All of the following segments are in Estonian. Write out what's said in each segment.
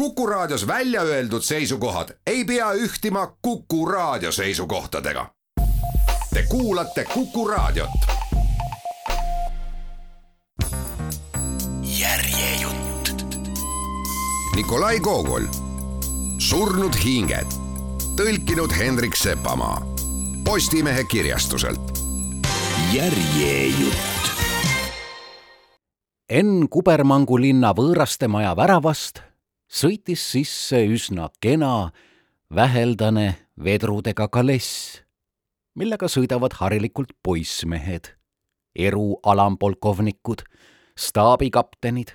Kuku Raadios välja öeldud seisukohad ei pea ühtima Kuku Raadio seisukohtadega. Te kuulate Kuku Raadiot. järjejutt. Nikolai Gogol, Surnud hinged, tõlkinud Hendrik Sepamaa, Postimehe kirjastuselt. järjejutt. Enn Kubermangu linna võõrastemaja väravast sõitis sisse üsna kena, väheldane vedrudega kaless, millega sõidavad harilikult poissmehed, erualampolkovnikud, staabikaptenid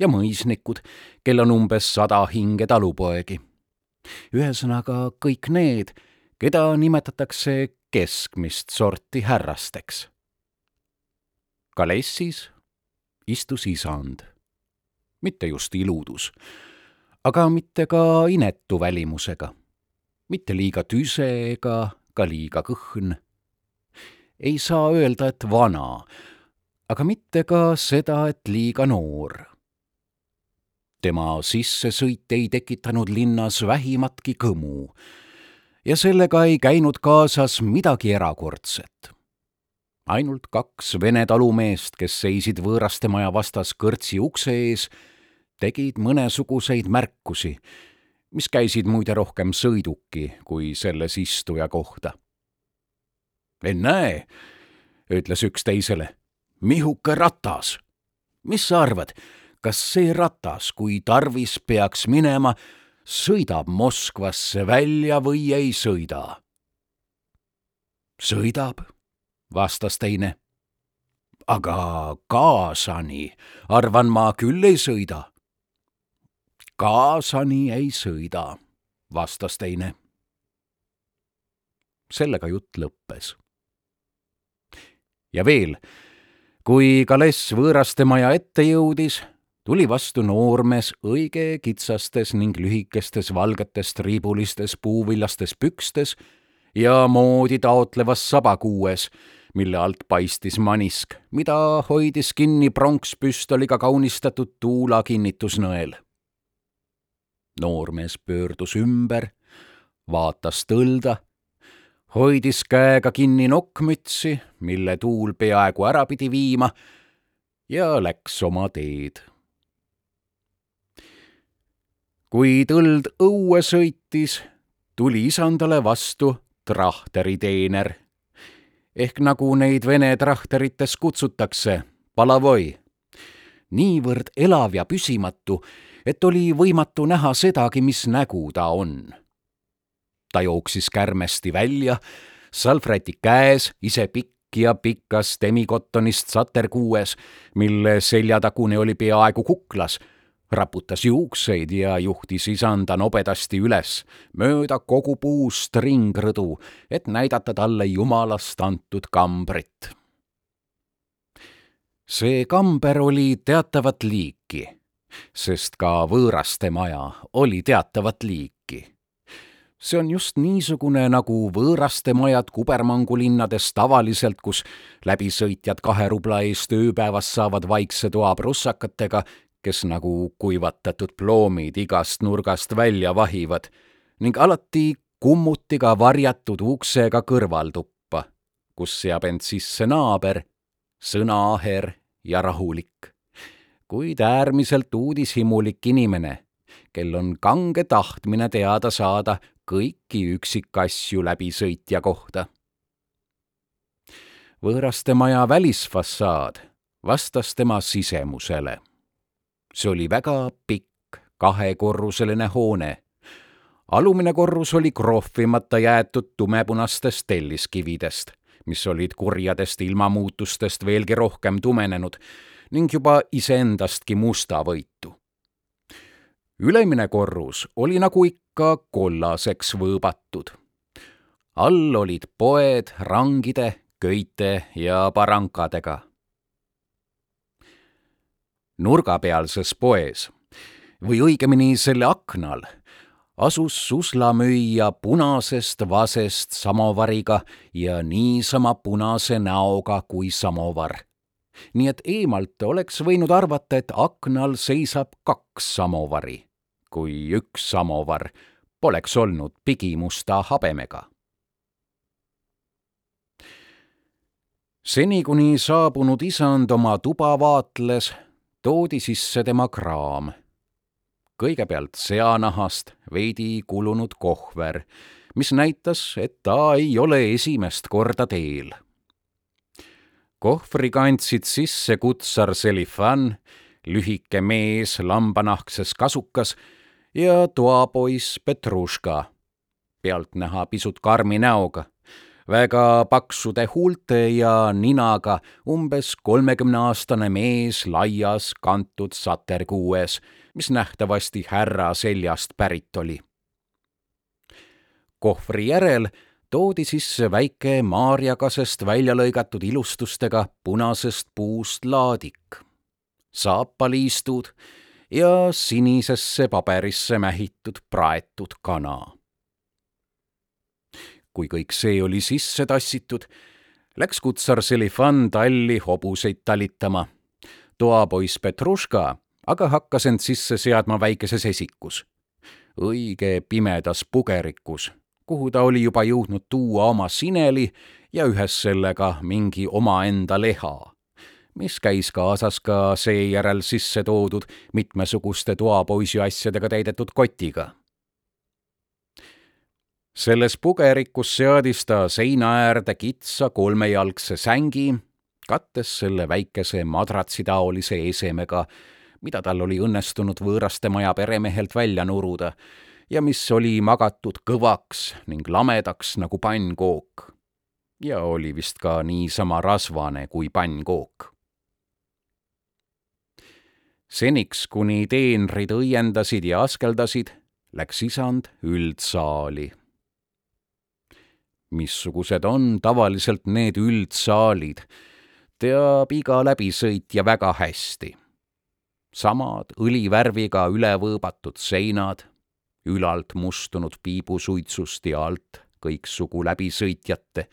ja mõisnikud, kel on umbes sada hinge talupoegi. ühesõnaga kõik need, keda nimetatakse keskmist sorti härrasteks. kalessis istus isand, mitte just iludus aga mitte ka inetu välimusega. mitte liiga tüse ega ka liiga kõhn. ei saa öelda, et vana, aga mitte ka seda, et liiga noor. tema sissesõit ei tekitanud linnas vähimatki kõmu ja sellega ei käinud kaasas midagi erakordset ainult kaks vene talumeest, kes seisid võõraste maja vastas kõrtsi ukse ees tegid mõnesuguseid märkusi, mis käisid muide rohkem sõiduki kui selles istuja kohta. ennäe, ütles üks teisele, mihuke ratas. mis sa arvad, kas see ratas, kui tarvis peaks minema, sõidab Moskvasse välja või ei sõida? sõidab, vastas teine. aga kaasani, arvan ma, küll ei sõida kaasani ei sõida, vastas teine. sellega jutt lõppes. ja veel, kui Kaless võõraste maja ette jõudis, tuli vastu noormees õige kitsastes ning lühikestes valgetes triibulistes puuvillastes pükstes ja moodi taotlevas sabakuues, mille alt paistis manisk, mida hoidis kinni pronkspüstoliga kaunistatud tuula kinnitusnõel noormees pöördus ümber, vaatas tõlda, hoidis käega kinni nokkmütsi, mille tuul peaaegu ära pidi viima, ja läks oma teed. kui tõld õue sõitis, tuli isandale vastu trahteriteener ehk nagu neid vene trahterites kutsutakse, palavoi. niivõrd elav ja püsimatu, et oli võimatu näha sedagi, mis nägu ta on. ta jooksis kärmesti välja, salvräti käes, ise pikk ja pikas temikottonist saterkuues, mille seljatagune oli peaaegu kuklas, raputas juukseid ja juhtis isanda nobedasti üles mööda kogu puust ringrõdu, et näidata talle jumalast antud kambrit. see kamber oli teatavat liiki sest ka võõraste maja oli teatavat liiki. see on just niisugune nagu võõraste majad kubermangulinnades tavaliselt, kus läbisõitjad kahe rubla eest ööpäevas saavad vaikse toa prussakatega, kes nagu kuivatatud ploomid igast nurgast välja vahivad ning alati kummutiga varjatud uksega kõrvaltuppa, kus seab end sisse naaber, sõnaaher ja rahulik kuid äärmiselt uudishimulik inimene, kel on kange tahtmine teada saada kõiki üksikasju läbisõitja kohta. võõraste maja välisfassaad vastas tema sisemusele. see oli väga pikk kahekorruseline hoone. alumine korrus oli krohvimata jäetud tumepunastest telliskividest, mis olid kurjadest ilmamuutustest veelgi rohkem tumenenud ning juba iseendastki mustavõitu. ülemine korrus oli nagu ikka kollaseks võõbatud. all olid poed rangide, köite ja barankadega. nurgapealses poes või õigemini selle aknal asus suslamüüja punasest vasest samovariga ja niisama punase näoga kui samovar nii et eemalt oleks võinud arvata, et aknal seisab kaks samovari, kui üks samovar poleks olnud pigimusta habemega. seni, kuni saabunud isand oma tuba vaatles, toodi sisse tema kraam. kõigepealt seanahast veidi kulunud kohver, mis näitas, et ta ei ole esimest korda teel. Kohvri kandsid sisse kutsar Selifan, lühike mees lambanahkses kasukas ja toapoiss Petruška, pealtnäha pisut karmi näoga, väga paksude huulte ja ninaga umbes kolmekümneaastane mees laias kantud saterkuues, mis nähtavasti härra seljast pärit oli. kohvri järel toodi sisse väike maarjakasest välja lõigatud ilustustega punasest puust laadik, saapaliistud ja sinisesse paberisse mähitud praetud kana. kui kõik see oli sisse tassitud, läks kutsar Selifan talli hobuseid talitama. toapoiss Petruška aga hakkas end sisse seadma väikeses esikus, õige pimedas pugerikus, kuhu ta oli juba jõudnud tuua oma sineli ja ühes sellega mingi omaenda leha mis käis kaasas ka seejärel sisse toodud mitmesuguste toapoisi asjadega täidetud kotiga. selles pugerikus seadis ta seina äärde kitsa kolmejalgse sängi, kattes selle väikese madratsitaolise esemega, mida tal oli õnnestunud võõraste maja peremehelt välja nuruda ja mis oli magatud kõvaks ning lamedaks nagu pannkook. ja oli vist ka niisama rasvane kui pannkook seniks, kuni teenrid õiendasid ja askeldasid, läks isand üldsaali. missugused on tavaliselt need üldsaalid, teab iga läbisõitja väga hästi. samad õlivärviga ülevõõbatud seinad, ülalt mustunud piibusuitsust ja alt kõiksugu läbisõitjate,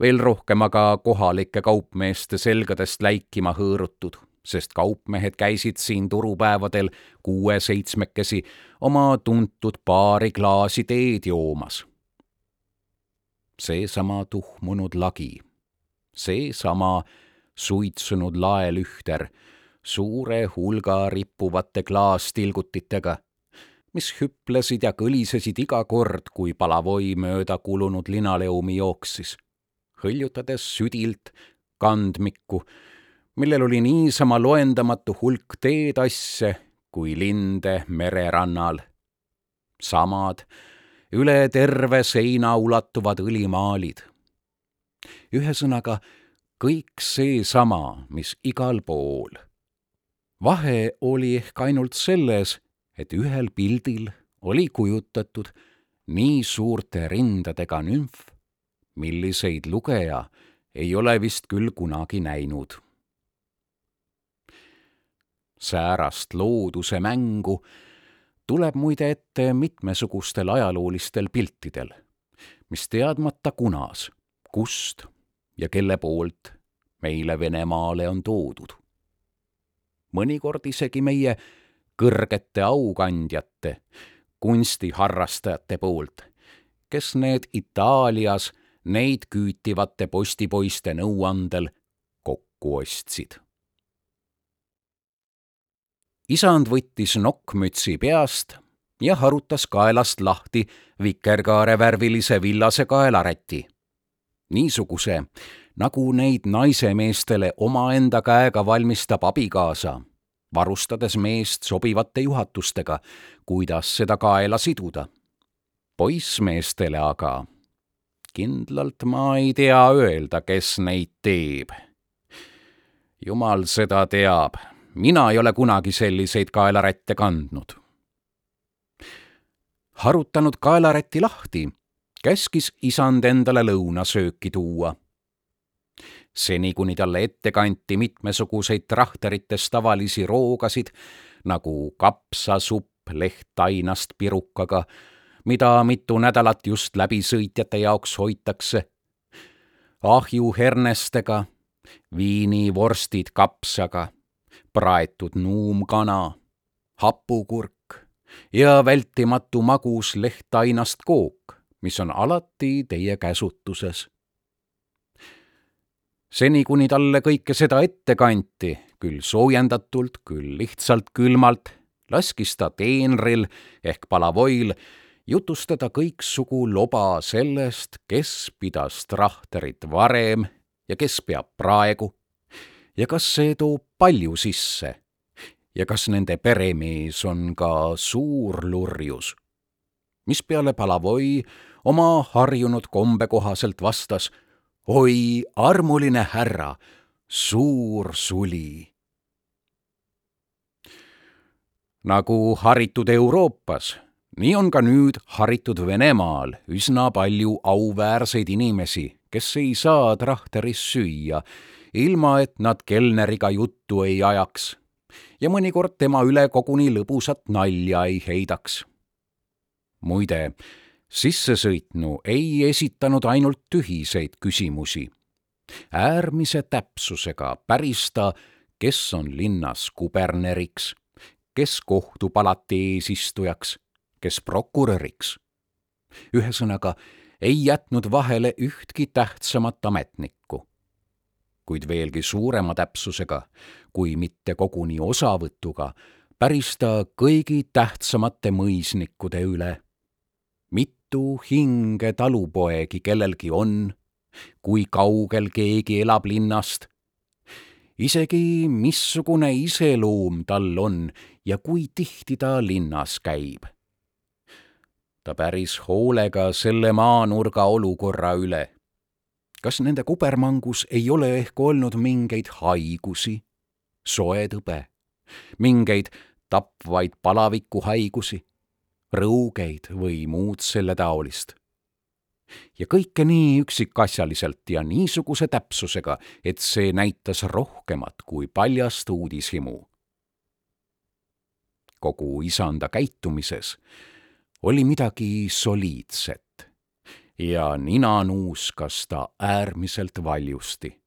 veel rohkem aga kohalike kaupmeeste selgadest läikima hõõrutud sest kaupmehed käisid siin turupäevadel kuue-seitsmekesi oma tuntud paari klaasi teed joomas. seesama tuhmunud lagi, seesama suitsunud laelühter suure hulga rippuvate klaastilgutitega, mis hüplesid ja kõlisesid iga kord, kui palavoi mööda kulunud linaleumi jooksis, hõljutades südilt kandmikku millel oli niisama loendamatu hulk teetasse kui linde mererannal. samad, üle terve seina ulatuvad õlimaalid. ühesõnaga, kõik seesama, mis igal pool. vahe oli ehk ainult selles, et ühel pildil oli kujutatud nii suurte rindadega nümf, milliseid lugeja ei ole vist küll kunagi näinud säärast looduse mängu tuleb muide ette mitmesugustel ajaloolistel piltidel, mis teadmata kunas, kust ja kelle poolt meile Venemaale on toodud. mõnikord isegi meie kõrgete aukandjate, kunstiharrastajate poolt, kes need Itaalias neid küütivate postipoiste nõuandel kokku ostsid isand võttis nokkmütsi peast ja harutas kaelast lahti vikerkaarevärvilise villase kaelaräti. niisuguse, nagu neid naisemeestele omaenda käega valmistab abikaasa, varustades meest sobivate juhatustega, kuidas seda kaela siduda. poissmeestele aga kindlalt ma ei tea öelda, kes neid teeb. jumal seda teab mina ei ole kunagi selliseid kaelarätte kandnud. harutanud kaelaräti lahti, käskis isand endale lõunasööki tuua. Seni, kuni talle ette kanti mitmesuguseid trahterites tavalisi roogasid nagu kapsasupp lehtainast pirukaga, mida mitu nädalat just läbisõitjate jaoks hoitakse, ahjuhernestega, viinivorstid kapsaga praetud nuumkana, hapukurk, ja vältimatu magus lehtainast kook, mis on alati teie käsutuses. Seni, kuni talle kõike seda ette kanti, küll soojendatult, küll lihtsalt külmalt, laskis ta teenril ehk palavoil jutustada kõiksugu loba sellest, kes pidas trahterit varem ja kes peab praegu ja kas see toob palju sisse ja kas nende peremees on ka suur lurjus. mispeale Palavoi oma harjunud kombe kohaselt vastas oi, armuline härra, suur suli. nagu haritud Euroopas, nii on ka nüüd haritud Venemaal üsna palju auväärseid inimesi, kes ei saa trahteris süüa, ilma et nad kelneriga juttu ei ajaks ja mõnikord tema üle koguni lõbusat nalja ei heidaks. muide, sissesõitnu ei esitanud ainult tühiseid küsimusi. äärmise täpsusega päris ta, kes on linnas kuberneriks, kes kohtupalati eesistujaks, kes prokuröriks. ühesõnaga, ei jätnud vahele ühtki tähtsamat ametnikku kuid veelgi suurema täpsusega, kui mitte koguni osavõtuga, päris ta kõigi tähtsamate mõisnikude üle. Mitu hinge talupoegi kellelgi on, kui kaugel keegi elab linnast, isegi missugune iseloom tal on ja kui tihti ta linnas käib. ta päris hoolega selle maanurga olukorra üle. Kas nende kubermangus ei ole ehk olnud mingeid haigusi, soetõbe, mingeid tapvaid palavikuhaigusi, rõugeid või muud selle taolist? ja kõike nii üksikasjaliselt ja niisuguse täpsusega, et see näitas rohkemat kui paljast uudishimu. kogu isanda käitumises oli midagi soliidset ja nina nuuskas ta äärmiselt valjusti.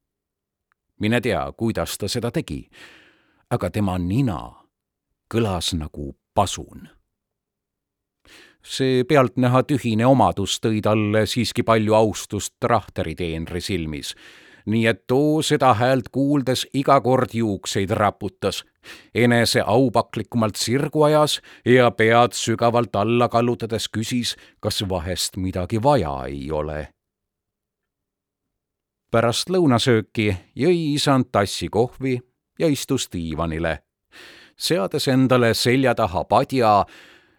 mine tea, kuidas ta seda tegi, aga tema nina kõlas nagu pasun. See pealtnäha tühine omadus tõi talle siiski palju austust Trahteri teenri silmis. nii et too seda häält kuuldes iga kord juukseid raputas, enese aupaklikumalt sirgu ajas ja pead sügavalt alla kallutades küsis, kas vahest midagi vaja ei ole. pärast lõunasööki jõi isand tassi kohvi ja istus diivanile, seades endale selja taha padja,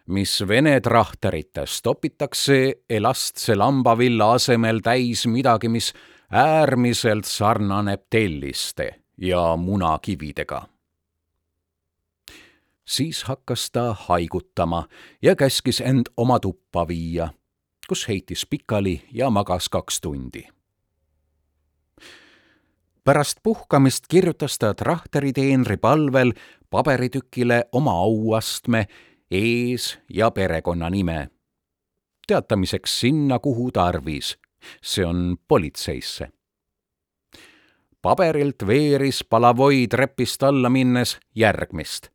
mis Vene trahterites topitakse elastse lambavilla asemel täis midagi, mis äärmiselt sarnaneb telliste ja munakividega. siis hakkas ta haigutama ja käskis end oma tuppa viia, kus heitis pikali ja magas kaks tundi. pärast puhkamist kirjutas ta trahteri teenri palvel paberitükile oma auastme, ees- ja perekonnanime, teatamiseks sinna, kuhu tarvis see on politseisse. paberilt veeris Palavoi trepist alla minnes järgmist.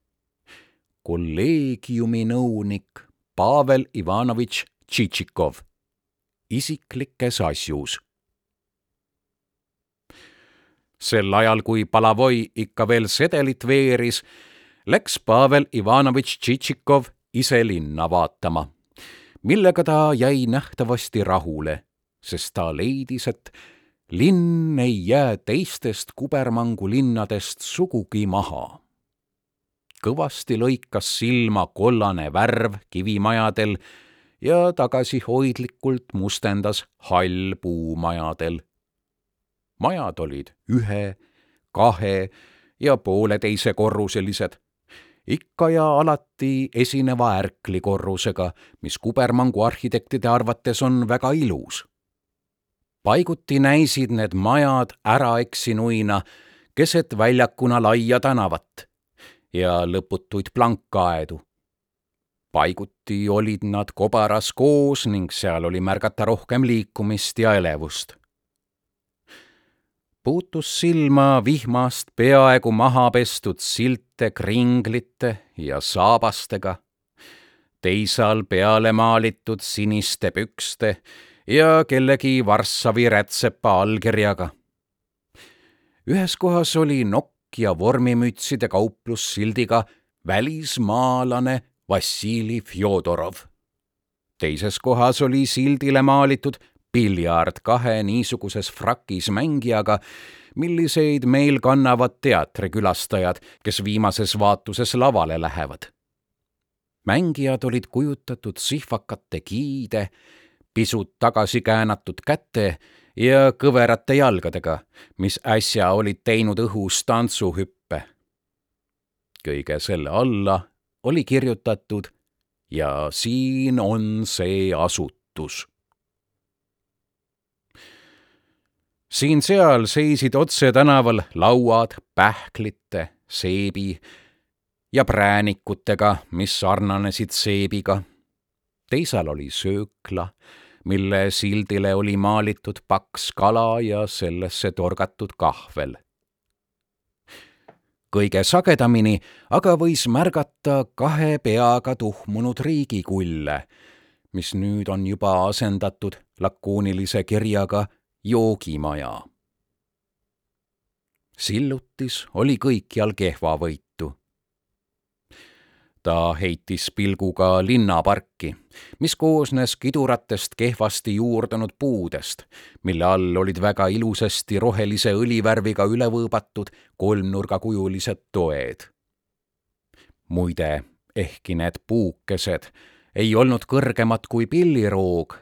kolleegiumi nõunik Pavel Ivanovitš Tšitšikov isiklikes asjus. sel ajal, kui Palavoi ikka veel sedelit veeris, läks Pavel Ivanovitš Tšitšikov ise linna vaatama, millega ta jäi nähtavasti rahule sest ta leidis, et linn ei jää teistest kubermangu linnadest sugugi maha. kõvasti lõikas silma kollane värv kivimajadel ja tagasihoidlikult mustendas hall puumajadel. majad olid ühe, kahe ja pooleteisekorruselised, ikka ja alati esineva ärklikorrusega, mis kubermangu arhitektide arvates on väga ilus paiguti näisid need majad äraeksinuina keset väljakuna laia tänavat ja lõputuid plankaedu. paiguti olid nad kobaras koos ning seal oli märgata rohkem liikumist ja elevust. Puutus silma vihmast peaaegu maha pestud silte kringlite ja saabastega, teisal peale maalitud siniste pükste ja kellegi Varssavi rätsepa allkirjaga. ühes kohas oli nokk ja vormimütside kauplus sildiga välismaalane Vassili Fjodorov. teises kohas oli sildile maalitud piljard kahe niisuguses frakis mängijaga, milliseid meil kannavad teatrikülastajad, kes viimases vaatuses lavale lähevad. mängijad olid kujutatud sihvakate kiide, pisut tagasi käänatud käte ja kõverate jalgadega, mis äsja olid teinud õhus tantsuhüppe. kõige selle alla oli kirjutatud ja siin on see asutus siin-seal seisid otse tänaval lauad pähklite, seebi ja präänikutega, mis sarnanesid seebiga. teisal oli söökla, mille sildile oli maalitud paks kala ja sellesse torgatud kahvel. kõige sagedamini aga võis märgata kahe peaga tuhmunud riigikulle, mis nüüd on juba asendatud lakoonilise kirjaga joogimaja. sillutis oli kõikjal kehvavõitu. ta heitis pilguga linnaparki, mis koosnes kiduratest kehvasti juurdunud puudest, mille all olid väga ilusasti rohelise õlivärviga üle võõbatud kolmnurgakujulised toed. muide, ehkki need puukesed ei olnud kõrgemad kui pilliroog,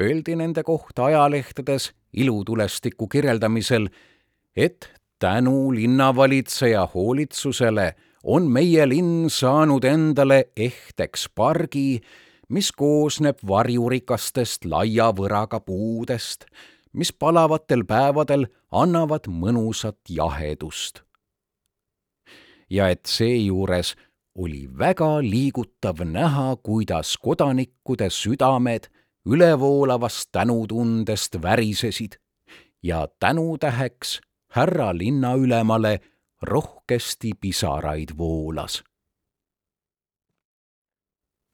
öeldi nende kohta ajalehtedes ilutulestiku kirjeldamisel, et tänu linnavalitseja hoolitsusele on meie linn saanud endale ehteks pargi, mis koosneb varjurikastest laia võraga puudest, mis palavatel päevadel annavad mõnusat jahedust. ja et seejuures oli väga liigutav näha, kuidas kodanikkude südamed ülevoolavast tänutundest värisesid ja tänutäheks härra linnaülemale rohkesti pisaraid voolas.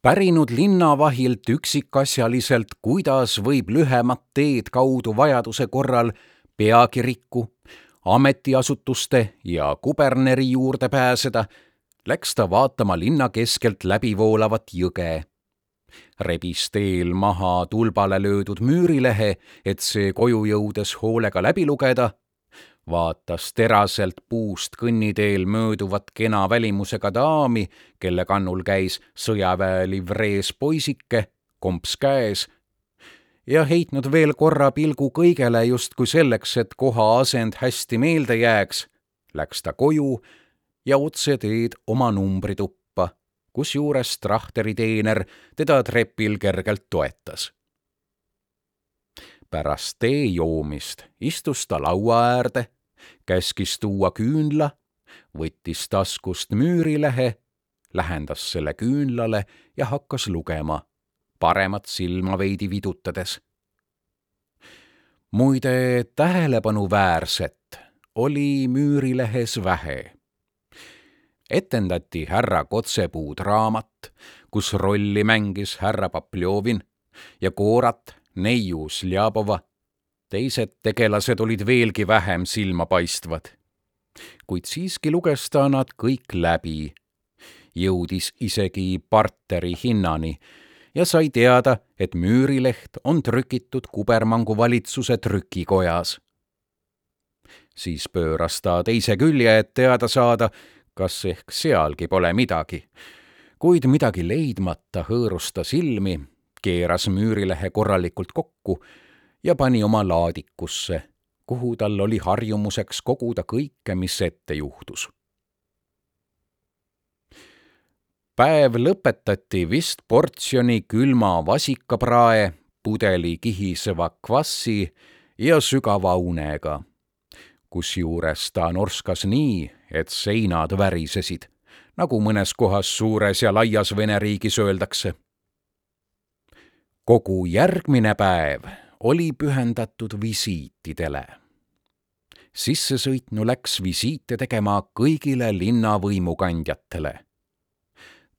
pärinud linnavahilt üksikasjaliselt, kuidas võib lühemat teed kaudu vajaduse korral peakiriku, ametiasutuste ja kuberneri juurde pääseda, läks ta vaatama linna keskelt läbi voolavat jõge rebis teel maha tulbale löödud müürilehe, et see koju jõudes hoolega läbi lugeda, vaatas teraselt puust kõnniteel mööduvat kena välimusega daami, kelle kannul käis sõjaväe livrees poisike, komps käes, ja heitnud veel korra pilgu kõigele justkui selleks, et koha asend hästi meelde jääks, läks ta koju ja otse teed oma numbrituppa kusjuures Trahteri teener teda trepil kergelt toetas. pärast tee joomist istus ta laua äärde, käskis tuua küünla, võttis taskust müürilehe, lähendas selle küünlale ja hakkas lugema, paremat silma veidi vidutades. muide, tähelepanuväärset oli müürilehes vähe etendati härra Kotsepuu draamat, kus rolli mängis härra Papljovin ja koorat neiu Sljabova. teised tegelased olid veelgi vähem silmapaistvad. kuid siiski luges ta nad kõik läbi, jõudis isegi parteri hinnani ja sai teada, et müürileht on trükitud kubermangu valitsuse trükikojas. siis pööras ta teise külje, et teada saada, kas ehk sealgi pole midagi. kuid midagi leidmata hõõrus ta silmi, keeras müürilehe korralikult kokku ja pani oma laadikusse, kuhu tal oli harjumuseks koguda kõike, mis ette juhtus. päev lõpetati vist portsjoni külma vasikaprae, pudeli kihiseva kvassi ja sügava unega kusjuures ta norskas nii, et seinad värisesid, nagu mõnes kohas suures ja laias Vene riigis öeldakse. kogu järgmine päev oli pühendatud visiitidele. sissesõitnu läks visiite tegema kõigile linna võimukandjatele.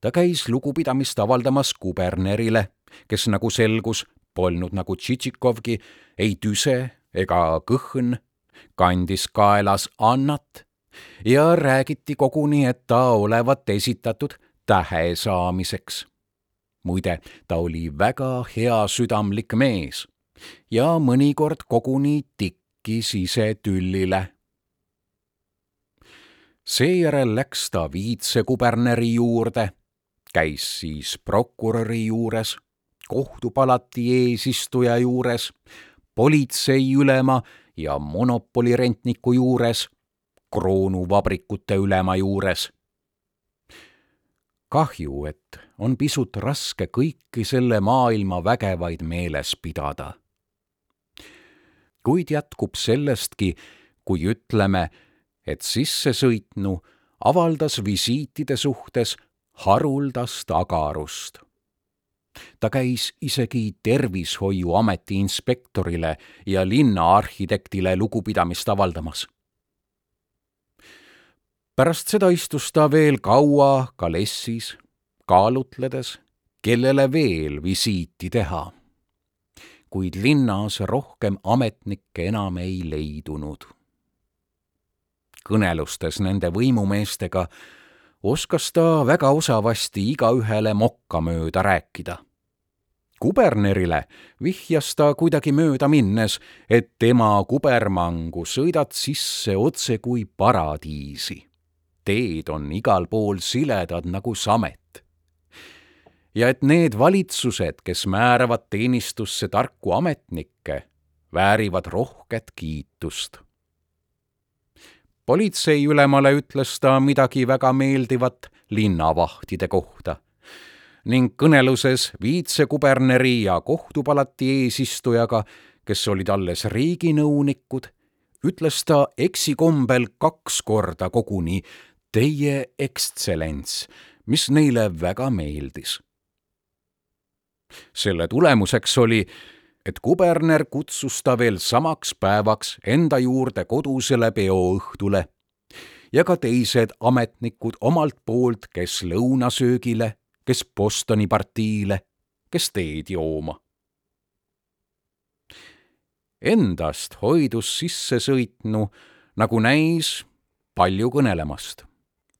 ta käis lugupidamist avaldamas kubernerile, kes nagu selgus, polnud nagu Tšitšikovgi ei tüse ega kõhn, kandis kaelas Annat ja räägiti koguni, et ta olevat esitatud tähe saamiseks. muide, ta oli väga heasüdamlik mees ja mõnikord koguni tikkis ise tüllile. seejärel läks ta viitsekuberneri juurde, käis siis prokuröri juures, kohtupalati eesistuja juures, politseiülema ja monopolirentniku juures kroonuvabrikute ülema juures. kahju, et on pisut raske kõiki selle maailma vägevaid meeles pidada. kuid jätkub sellestki, kui ütleme, et sissesõitnu avaldas visiitide suhtes haruldast agarust ta käis isegi Tervishoiuameti inspektorile ja linnaarhitektile lugupidamist avaldamas pärast seda istus ta veel kaua kalessis, kaalutledes, kellele veel visiiti teha. kuid linnas rohkem ametnikke enam ei leidunud. kõnelustes nende võimumeestega oskas ta väga osavasti igaühele mokkamööda rääkida kubernerile vihjas ta kuidagi mööda minnes, et tema kubermangu sõidad sisse otse kui paradiisi teed on igal pool siledad nagu samet. ja et need valitsused, kes määravad teenistusse tarku ametnikke, väärivad rohket kiitust. politseiülemale ütles ta midagi väga meeldivat linnavahtide kohta ning kõneluses viitsekuberneri ja kohtupalati eesistujaga, kes olid alles riiginõunikud, ütles ta eksikombel kaks korda koguni Teie ekstsellents, mis neile väga meeldis. selle tulemuseks oli, et kuberner kutsus ta veel samaks päevaks enda juurde kodusele peoõhtule ja ka teised ametnikud omalt poolt, kes lõunasöögile, kes Bostoni partiile, kes teed jooma. Endast hoidus sissesõitnu, nagu näis, palju kõnelemast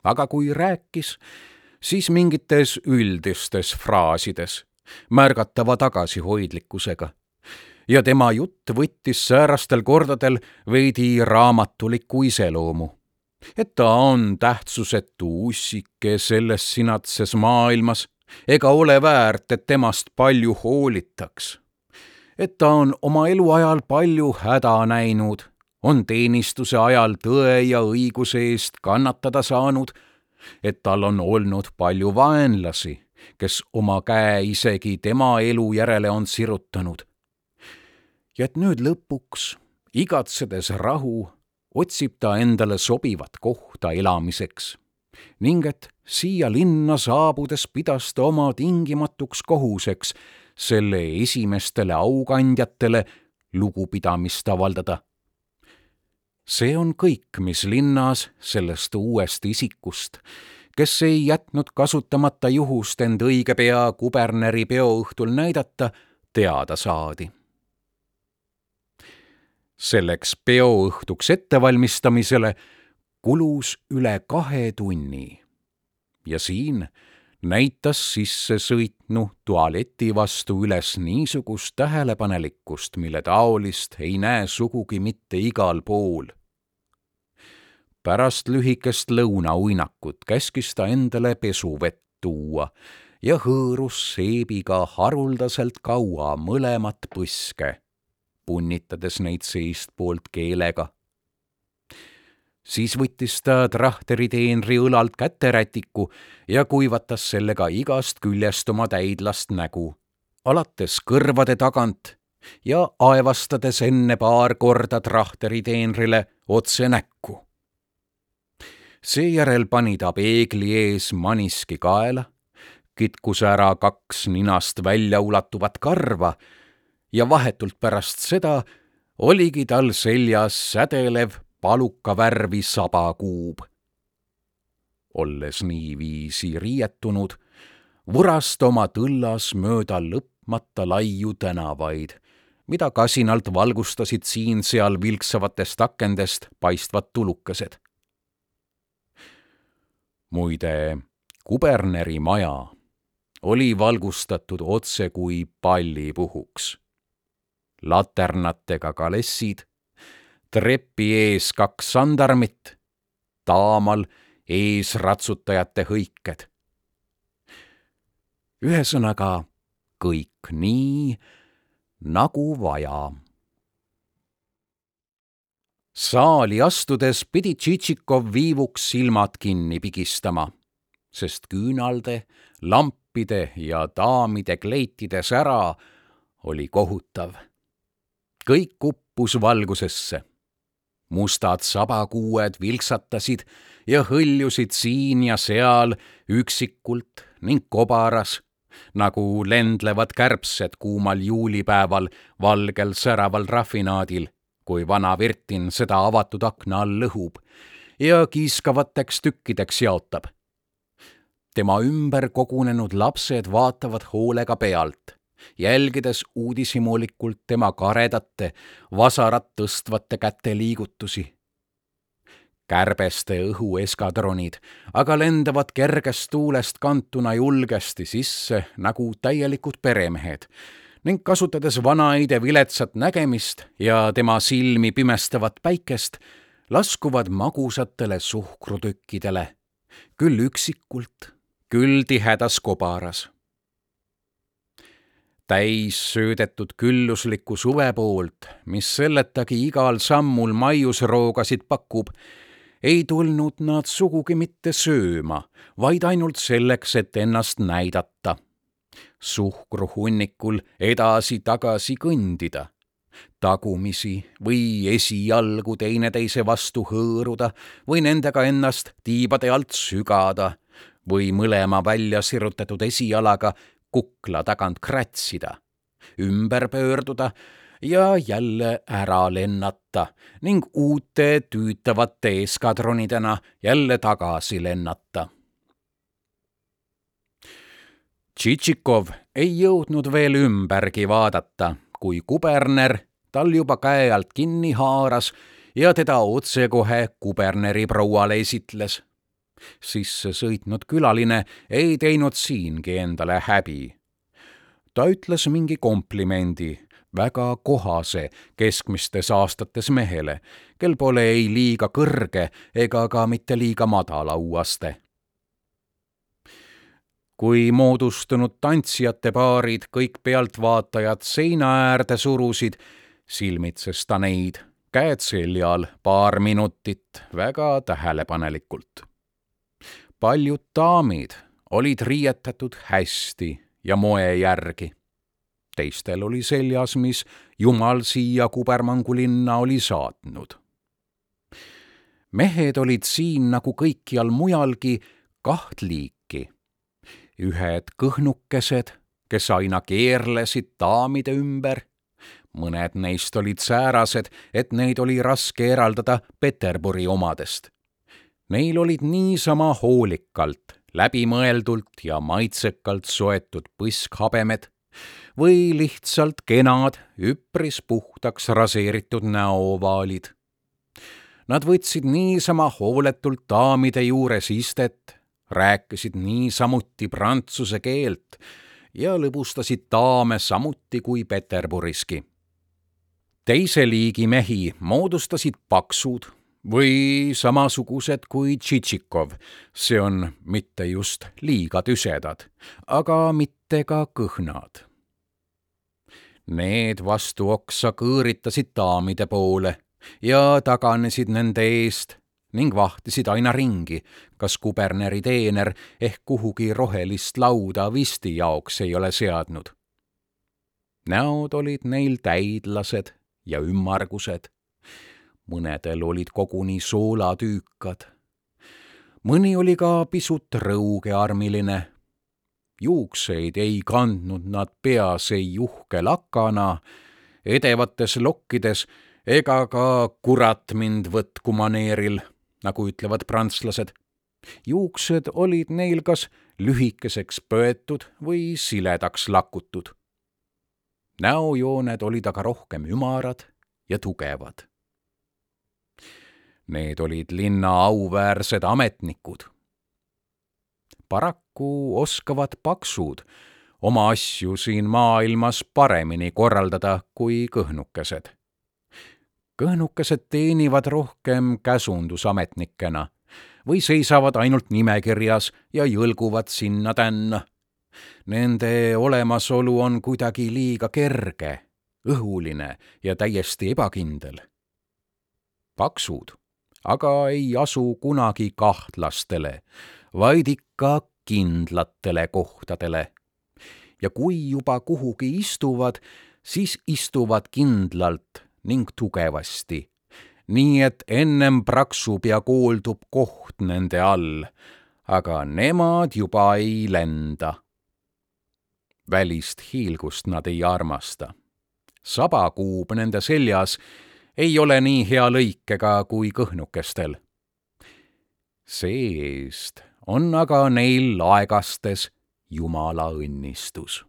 aga kui rääkis, siis mingites üldistes fraasides, märgatava tagasihoidlikkusega. ja tema jutt võttis säärastel kordadel veidi raamatuliku iseloomu. et ta on tähtsusetu ussike selles sinatses maailmas ega ole väärt, et temast palju hoolitaks. et ta on oma eluajal palju häda näinud on teenistuse ajal tõe ja õiguse eest kannatada saanud, et tal on olnud palju vaenlasi, kes oma käe isegi tema elu järele on sirutanud. ja et nüüd lõpuks, igatsedes rahu, otsib ta endale sobivat kohta elamiseks ning et siia linna saabudes pidas ta oma tingimatuks kohuseks selle esimestele aukandjatele lugupidamist avaldada see on kõik, mis linnas sellest uuest isikust, kes ei jätnud kasutamata juhust end õige pea kuberneri peoõhtul näidata, teada saadi. selleks peoõhtuks ettevalmistamisele kulus üle kahe tunni ja siin näitas sissesõitnu tualeti vastu üles niisugust tähelepanelikkust, mille taolist ei näe sugugi mitte igal pool pärast lühikest lõunauinakut käskis ta endale pesuvett tuua ja hõõrus seebiga haruldaselt kaua mõlemat põske, punnitades neid seestpoolt keelega. siis võttis ta trahteriteenri õlalt käterätiku ja kuivatas sellega igast küljest oma täidlast nägu, alates kõrvade tagant ja aevastades enne paar korda trahteriteenrile otse näkku seejärel pani ta peegli ees maniski kaela, kitkus ära kaks ninast välja ulatuvat karva ja vahetult pärast seda oligi tal seljas sädelev palukavärvi sabakuub. olles niiviisi riietunud, vurast oma tõllas mööda lõpmata laiu tänavaid, mida kasinalt valgustasid siin-seal vilksavatest akendest paistvad tulukesed. Muide, kuberneri maja oli valgustatud otse kui pallipuhuks. laternatega kalessid, trepi ees kaks sandarmit, taamal eesratsutajate hõiked. ühesõnaga kõik nii, nagu vaja. Saali astudes pidi Tšitšikov viivuks silmad kinni pigistama, sest küünalde, lampide ja daamide kleitide sära oli kohutav. kõik uppus valgusesse mustad sabakuued vilksatasid ja hõljusid siin ja seal üksikult ning kobaras, nagu lendlevad kärbsed kuumal juulipäeval valgel säraval rafinaadil, kui vana Virtin seda avatud akna all lõhub ja kiiskavateks tükkideks jaotab. tema ümber kogunenud lapsed vaatavad hoolega pealt jälgides uudishimulikult tema karedate, vasarat tõstvate käte liigutusi. kärbeste õhueskadronid aga lendavad kergest tuulest kantuna julgesti sisse nagu täielikud peremehed ning kasutades vanaide viletsat nägemist ja tema silmi pimestavat päikest, laskuvad magusatele suhkrutükkidele, küll üksikult, küll tihedas kobaras täis söödetud külluslikku suvepoolt, mis selletagi igal sammul maiusroogasid pakub, ei tulnud nad sugugi mitte sööma, vaid ainult selleks, et ennast näidata. Suhkruhunnikul edasi-tagasi kõndida, tagumisi või esijalgu teineteise vastu hõõruda või nendega ennast tiibade alt sügada või mõlema välja sirutatud esijalaga kukla tagant kratsida, ümber pöörduda ja jälle ära lennata ning uute tüütavate eskadronidena jälle tagasi lennata. Tšitšikov ei jõudnud veel ümbergi vaadata, kui kuberner tal juba käe alt kinni haaras ja teda otsekohe kuberneri prouale esitles sisse sõitnud külaline ei teinud siingi endale häbi. ta ütles mingi komplimendi, väga kohase keskmistes aastates mehele, kel pole ei liiga kõrge ega ka mitte liiga madal auaste. Kui moodustunud tantsijate paarid kõik pealtvaatajad seina äärde surusid, silmitses ta neid käed seljal paar minutit väga tähelepanelikult paljud daamid olid riietatud hästi ja moe järgi. teistel oli seljas, mis Jumal siia kubermangu linna oli saatnud. mehed olid siin nagu kõikjal mujalgi kaht liiki. Ühed kõhnukesed, kes aina keerlesid daamide ümber, mõned neist olid säärased, et neid oli raske eraldada Peterburi omadest Neil olid niisama hoolikalt, läbimõeldult ja maitsekalt soetud põskhabemed või lihtsalt kenad, üpris puhtaks raseeritud näoovaalid. Nad võtsid niisama hooletult daamide juures istet, rääkisid niisamuti prantsuse keelt ja lõbustasid daame samuti kui Peterburiski. teise liigi mehi moodustasid paksud, või samasugused kui Tšitšikov, see on mitte just liiga tüsedad, aga mitte ka kõhnad. Need vastu oksa kõõritasid daamide poole ja taganesid nende eest ning vahtisid aina ringi, kas kuberneri teener ehk kuhugi rohelist lauda visti jaoks ei ole seadnud. näod olid neil täidlased ja ümmargused mõnedel olid koguni soolatüükad. mõni oli ka pisut rõugearmiline. juukseid ei kandnud nad peas ei uhke lakana, edevates lokkides ega ka kurat mind võtku maneeril, nagu ütlevad prantslased. juuksed olid neil kas lühikeseks pöetud või siledaks lakutud. näojooned olid aga rohkem ümarad ja tugevad. Need olid linna auväärsed ametnikud. paraku oskavad paksud oma asju siin maailmas paremini korraldada kui kõhnukesed. Kõhnukesed teenivad rohkem käsundusametnikena või seisavad ainult nimekirjas ja jõlguvad sinna-tänna. Nende olemasolu on kuidagi liiga kerge, õhuline ja täiesti ebakindel. paksud aga ei asu kunagi kahtlastele, vaid ikka kindlatele kohtadele ja kui juba kuhugi istuvad, siis istuvad kindlalt ning tugevasti. nii et ennem praksub ja kooldub koht nende all, aga nemad juba ei lenda. välist hiilgust nad ei armasta. sabakuub nende seljas ei ole nii hea lõikega kui kõhnukestel. see-eest on aga neil aegastes Jumala õnnistus.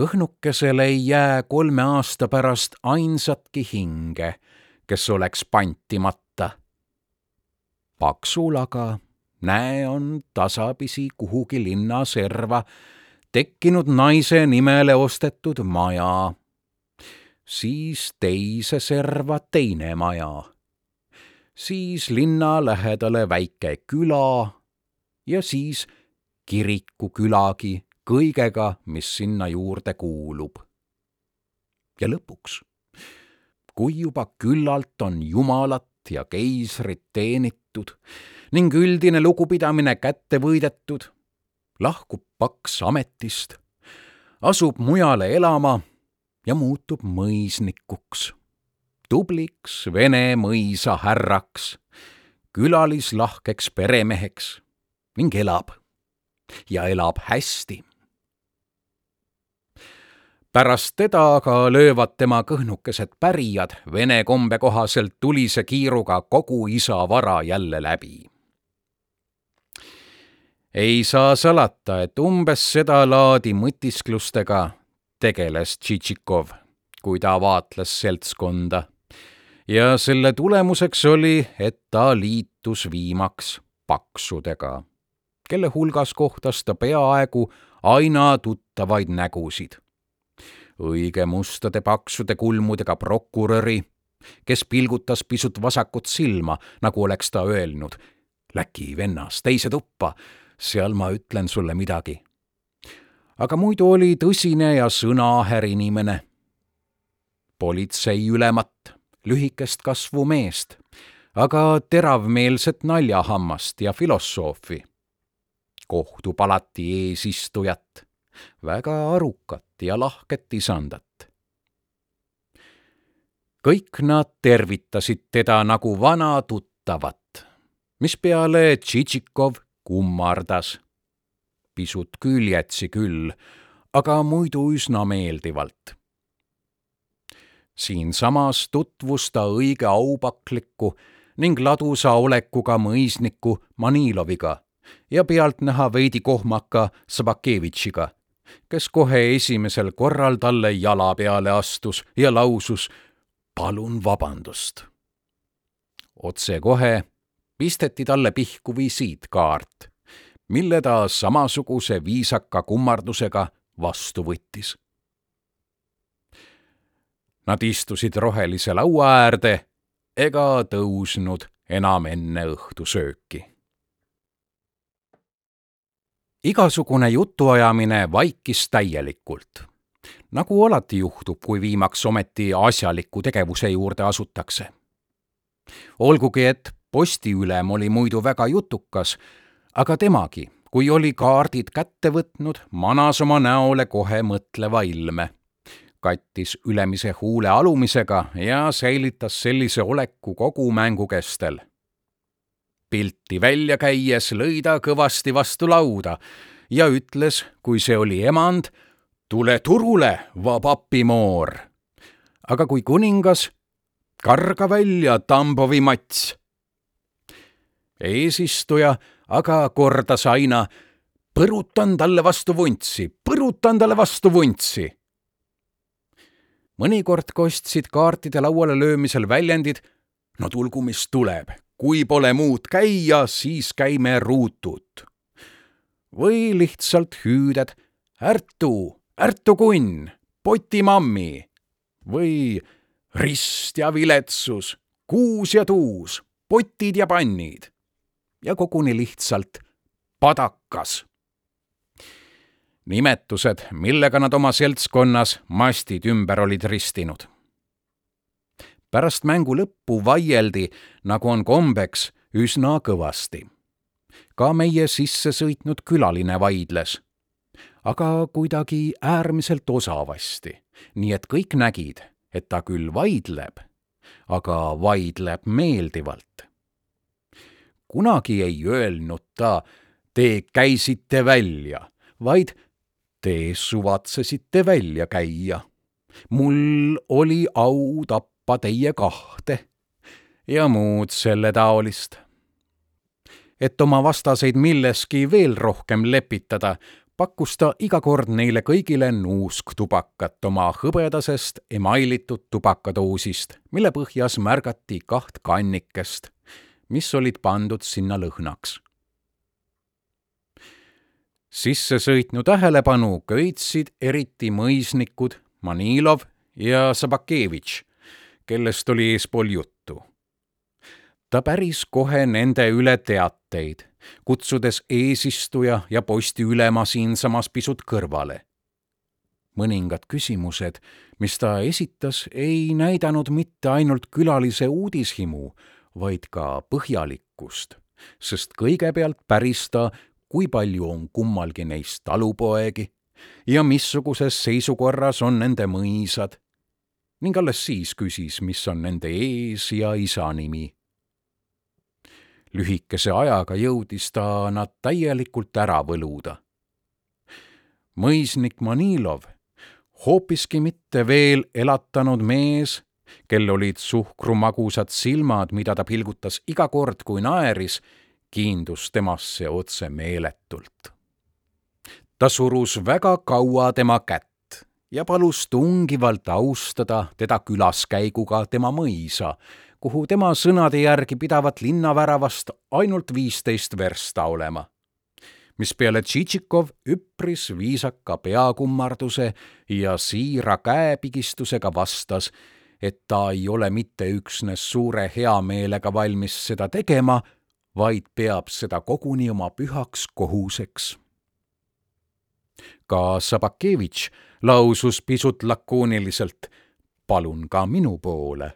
Kõhnukesele ei jää kolme aasta pärast ainsatki hinge, kes oleks pantimata. paksul aga, näe, on tasapisi kuhugi linna serva tekkinud naise nimele ostetud maja, siis teise serva teine maja, siis linna lähedale väike küla ja siis kirikukülagi kõigega, mis sinna juurde kuulub. ja lõpuks, kui juba küllalt on Jumalat ja keisrit teenitud ning üldine lugupidamine kätte võidetud, lahkub paks ametist, asub mujale elama ja muutub mõisnikuks, tubliks vene mõisahärraks, külalislahkeks peremeheks ning elab ja elab hästi. Pärast teda aga löövad tema kõhnukesed pärijad vene kombe kohaselt tulise kiiruga kogu isa vara jälle läbi. ei saa salata, et umbes sedalaadi mõtisklustega tegeles Tšitšikov, kui ta vaatles seltskonda ja selle tulemuseks oli, et ta liitus viimaks paksudega kelle hulgas kohtas ta peaaegu aina tuttavaid nägusid. Õige mustade paksude kulmudega prokuröri, kes pilgutas pisut vasakut silma, nagu oleks ta öelnud, Läki vennas, teise tuppa, seal ma ütlen sulle midagi. aga muidu oli tõsine ja sõnaaher inimene. politseiülemat, lühikest kasvu meest, aga teravmeelset naljahammast ja filosoofi kohtupalati eesistujat, väga arukat ja lahket isandat. kõik nad tervitasid teda nagu vana tuttavat, mispeale Tšitšikov kummardas. pisut küljetsi küll, aga muidu üsna meeldivalt siinsamas tutvus ta õige aupakliku ning ladusa olekuga mõisniku Maniloviga ja pealtnäha veidi kohmaka Sabakevitšiga, kes kohe esimesel korral talle jala peale astus ja lausus palun vabandust. otsekohe pisteti talle pihku visiitkaart, mille ta samasuguse viisaka kummardusega vastu võttis. Nad istusid rohelise laua äärde ega tõusnud enam enne õhtusööki igasugune jutuajamine vaikis täielikult. nagu alati juhtub, kui viimaks ometi asjaliku tegevuse juurde asutakse. olgugi, et postiülem oli muidu väga jutukas, aga temagi, kui oli kaardid kätte võtnud, manas oma näole kohe mõtleva ilme kattis ülemise huule alumisega ja säilitas sellise oleku kogu mängu kestel pilti välja käies lõi ta kõvasti vastu lauda ja ütles, kui see oli emand, tule turule, vabapimoor. aga kui kuningas, karga välja, Tambovi mats. eesistuja aga kordas aina põrutan talle vastu vuntsi, põrutan talle vastu vuntsi. mõnikord kostsid kaartide lauale löömisel väljendid no tulgu, mis tuleb, kui pole muud käia, siis käime ruutut. või lihtsalt hüüded ärtu, ärtu kunn, potimammi või rist ja viletsus, kuus ja tuus, potid ja pannid ja koguni lihtsalt padakas. nimetused, millega nad oma seltskonnas mastid ümber olid ristinud pärast mängu lõppu vaieldi, nagu on kombeks, üsna kõvasti. ka meie sisse sõitnud külaline vaidles, aga kuidagi äärmiselt osavasti, nii et kõik nägid, et ta küll vaidleb, aga vaidleb meeldivalt. kunagi ei öelnud ta, te käisite välja, vaid te suvatsesite välja käia. mul oli au tappa tappa teie kahte ja muud selle taolist. et oma vastaseid milleski veel rohkem lepitada, pakkus ta iga kord neile kõigile nuusktubakat oma hõbedasest emailitud tubakadoosist, mille põhjas märgati kaht kannikest, mis olid pandud sinna lõhnaks. sissesõitnu tähelepanu köitsid eriti mõisnikud Manilov ja Sabakevitš kellest oli eespool juttu. ta päris kohe nende üle teateid, kutsudes eesistuja ja postiülema siinsamas pisut kõrvale. mõningad küsimused, mis ta esitas, ei näidanud mitte ainult külalise uudishimu, vaid ka põhjalikkust, sest kõigepealt päris ta, kui palju on kummalgi neist talupoegi ja missuguses seisukorras on nende mõisad ning alles siis küsis, mis on nende ees ja isa nimi. lühikese ajaga jõudis ta nad täielikult ära võluda. mõisnik Manilov, hoopiski mitte veel elatanud mees, kel olid suhkrumagusad silmad, mida ta pilgutas iga kord, kui naeris, kiindus temasse otse meeletult. ta surus väga kaua tema kätt ja palus tungivalt austada teda külaskäiguga tema mõisa, kuhu tema sõnade järgi pidavat linnaväravast ainult viisteist versta olema. mispeale Tšitšikov üpris viisaka peakummarduse ja siira käepigistusega vastas, et ta ei ole mitte üksnes suure heameelega valmis seda tegema, vaid peab seda koguni oma pühaks kohuseks. ka Sabakevitš lausus pisut lakooniliselt palun ka minu poole.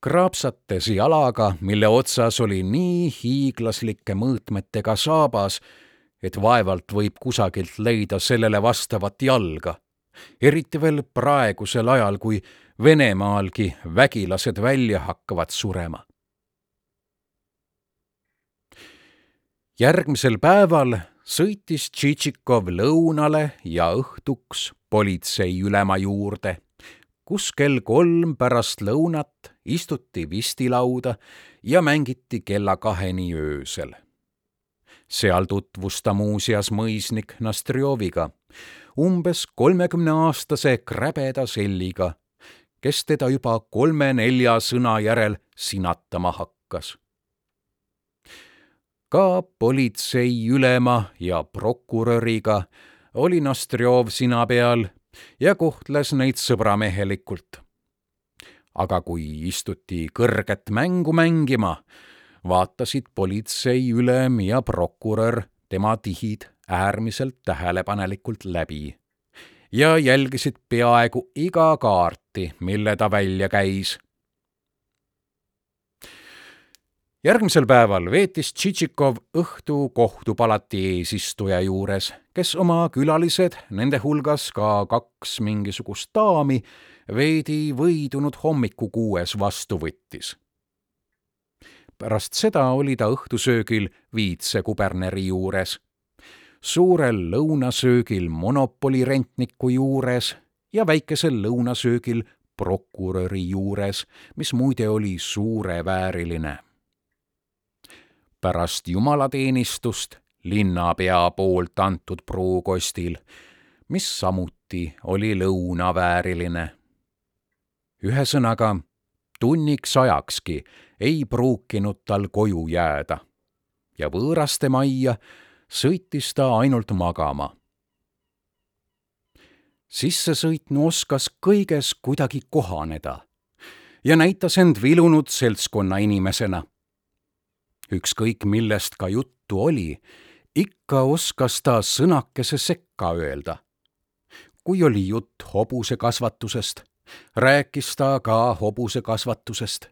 kraapsates jalaga, mille otsas oli nii hiiglaslike mõõtmetega saabas, et vaevalt võib kusagilt leida sellele vastavat jalga. eriti veel praegusel ajal, kui Venemaalgi vägilased välja hakkavad surema. järgmisel päeval sõitis Tšitšikov lõunale ja õhtuks politseiülema juurde, kus kell kolm pärast lõunat istuti vistilauda ja mängiti kella kaheni öösel. seal tutvus ta muuseas mõisnik Nastrjoviga, umbes kolmekümneaastase kräbeda selliga, kes teda juba kolme-nelja sõna järel sinatama hakkas ka politseiülema ja prokuröriga oli Nostrjov sina peal ja kohtles neid sõbramehelikult. aga kui istuti kõrget mängu mängima, vaatasid politseiülem ja prokurör tema tihid äärmiselt tähelepanelikult läbi ja jälgisid peaaegu iga kaarti, mille ta välja käis järgmisel päeval veetis Tšitšikov õhtu kohtupalati eesistuja juures, kes oma külalised, nende hulgas ka kaks mingisugust daami, veidi võidunud hommikukuues vastu võttis. pärast seda oli ta õhtusöögil viitsekuberneri juures, suurel lõunasöögil monopoli rentniku juures ja väikesel lõunasöögil prokuröri juures, mis muide oli suurevääriline pärast jumalateenistust linnapea poolt antud pruukostil, mis samuti oli lõunavääriline. ühesõnaga, tunniks ajakski ei pruukinud tal koju jääda ja võõraste majja sõitis ta ainult magama. sissesõitnu oskas kõiges kuidagi kohaneda ja näitas end vilunud seltskonna inimesena. Ükskõik millest ka juttu oli, ikka oskas ta sõnakese sekka öelda. kui oli jutt hobusekasvatusest, rääkis ta ka hobusekasvatusest.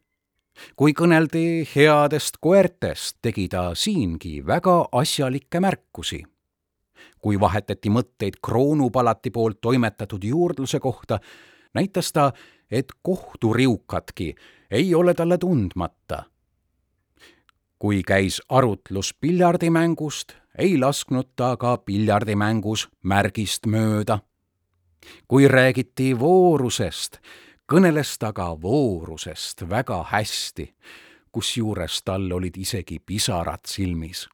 kui kõneldi headest koertest, tegi ta siingi väga asjalikke märkusi. kui vahetati mõtteid kroonupalati poolt toimetatud juurdluse kohta, näitas ta, et kohturiukatki ei ole talle tundmata. Kui käis arutlus piljardimängust, ei lasknud ta ka piljardimängus märgist mööda. kui räägiti voorusest, kõneles ta ka voorusest väga hästi, kusjuures tal olid isegi pisarad silmis.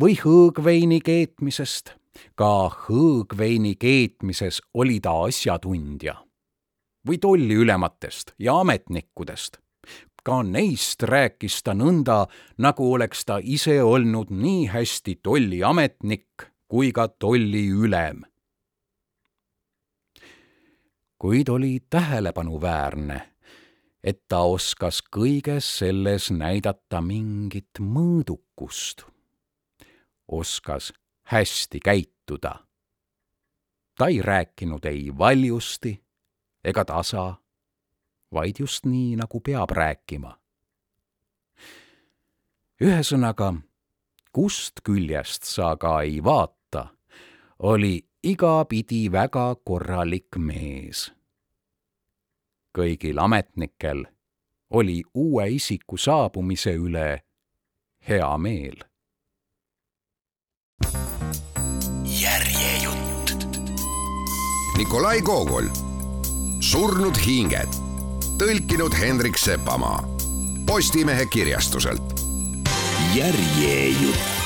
või hõõgveini keetmisest, ka hõõgveini keetmises oli ta asjatundja. või tolliülematest ja ametnikkudest ka neist rääkis ta nõnda, nagu oleks ta ise olnud nii hästi tolliametnik kui ka tolliülem. kuid oli tähelepanuväärne, et ta oskas kõiges selles näidata mingit mõõdukust. oskas hästi käituda. ta ei rääkinud ei valjusti ega tasa vaid just nii, nagu peab rääkima. ühesõnaga, kust küljest sa ka ei vaata, oli igapidi väga korralik mees. kõigil ametnikel oli uue isiku saabumise üle hea meel. järjejutt. Nikolai Gogol, Surnud hinged tõlkinud Hendrik Sepamaa Postimehe kirjastuselt. järjejutt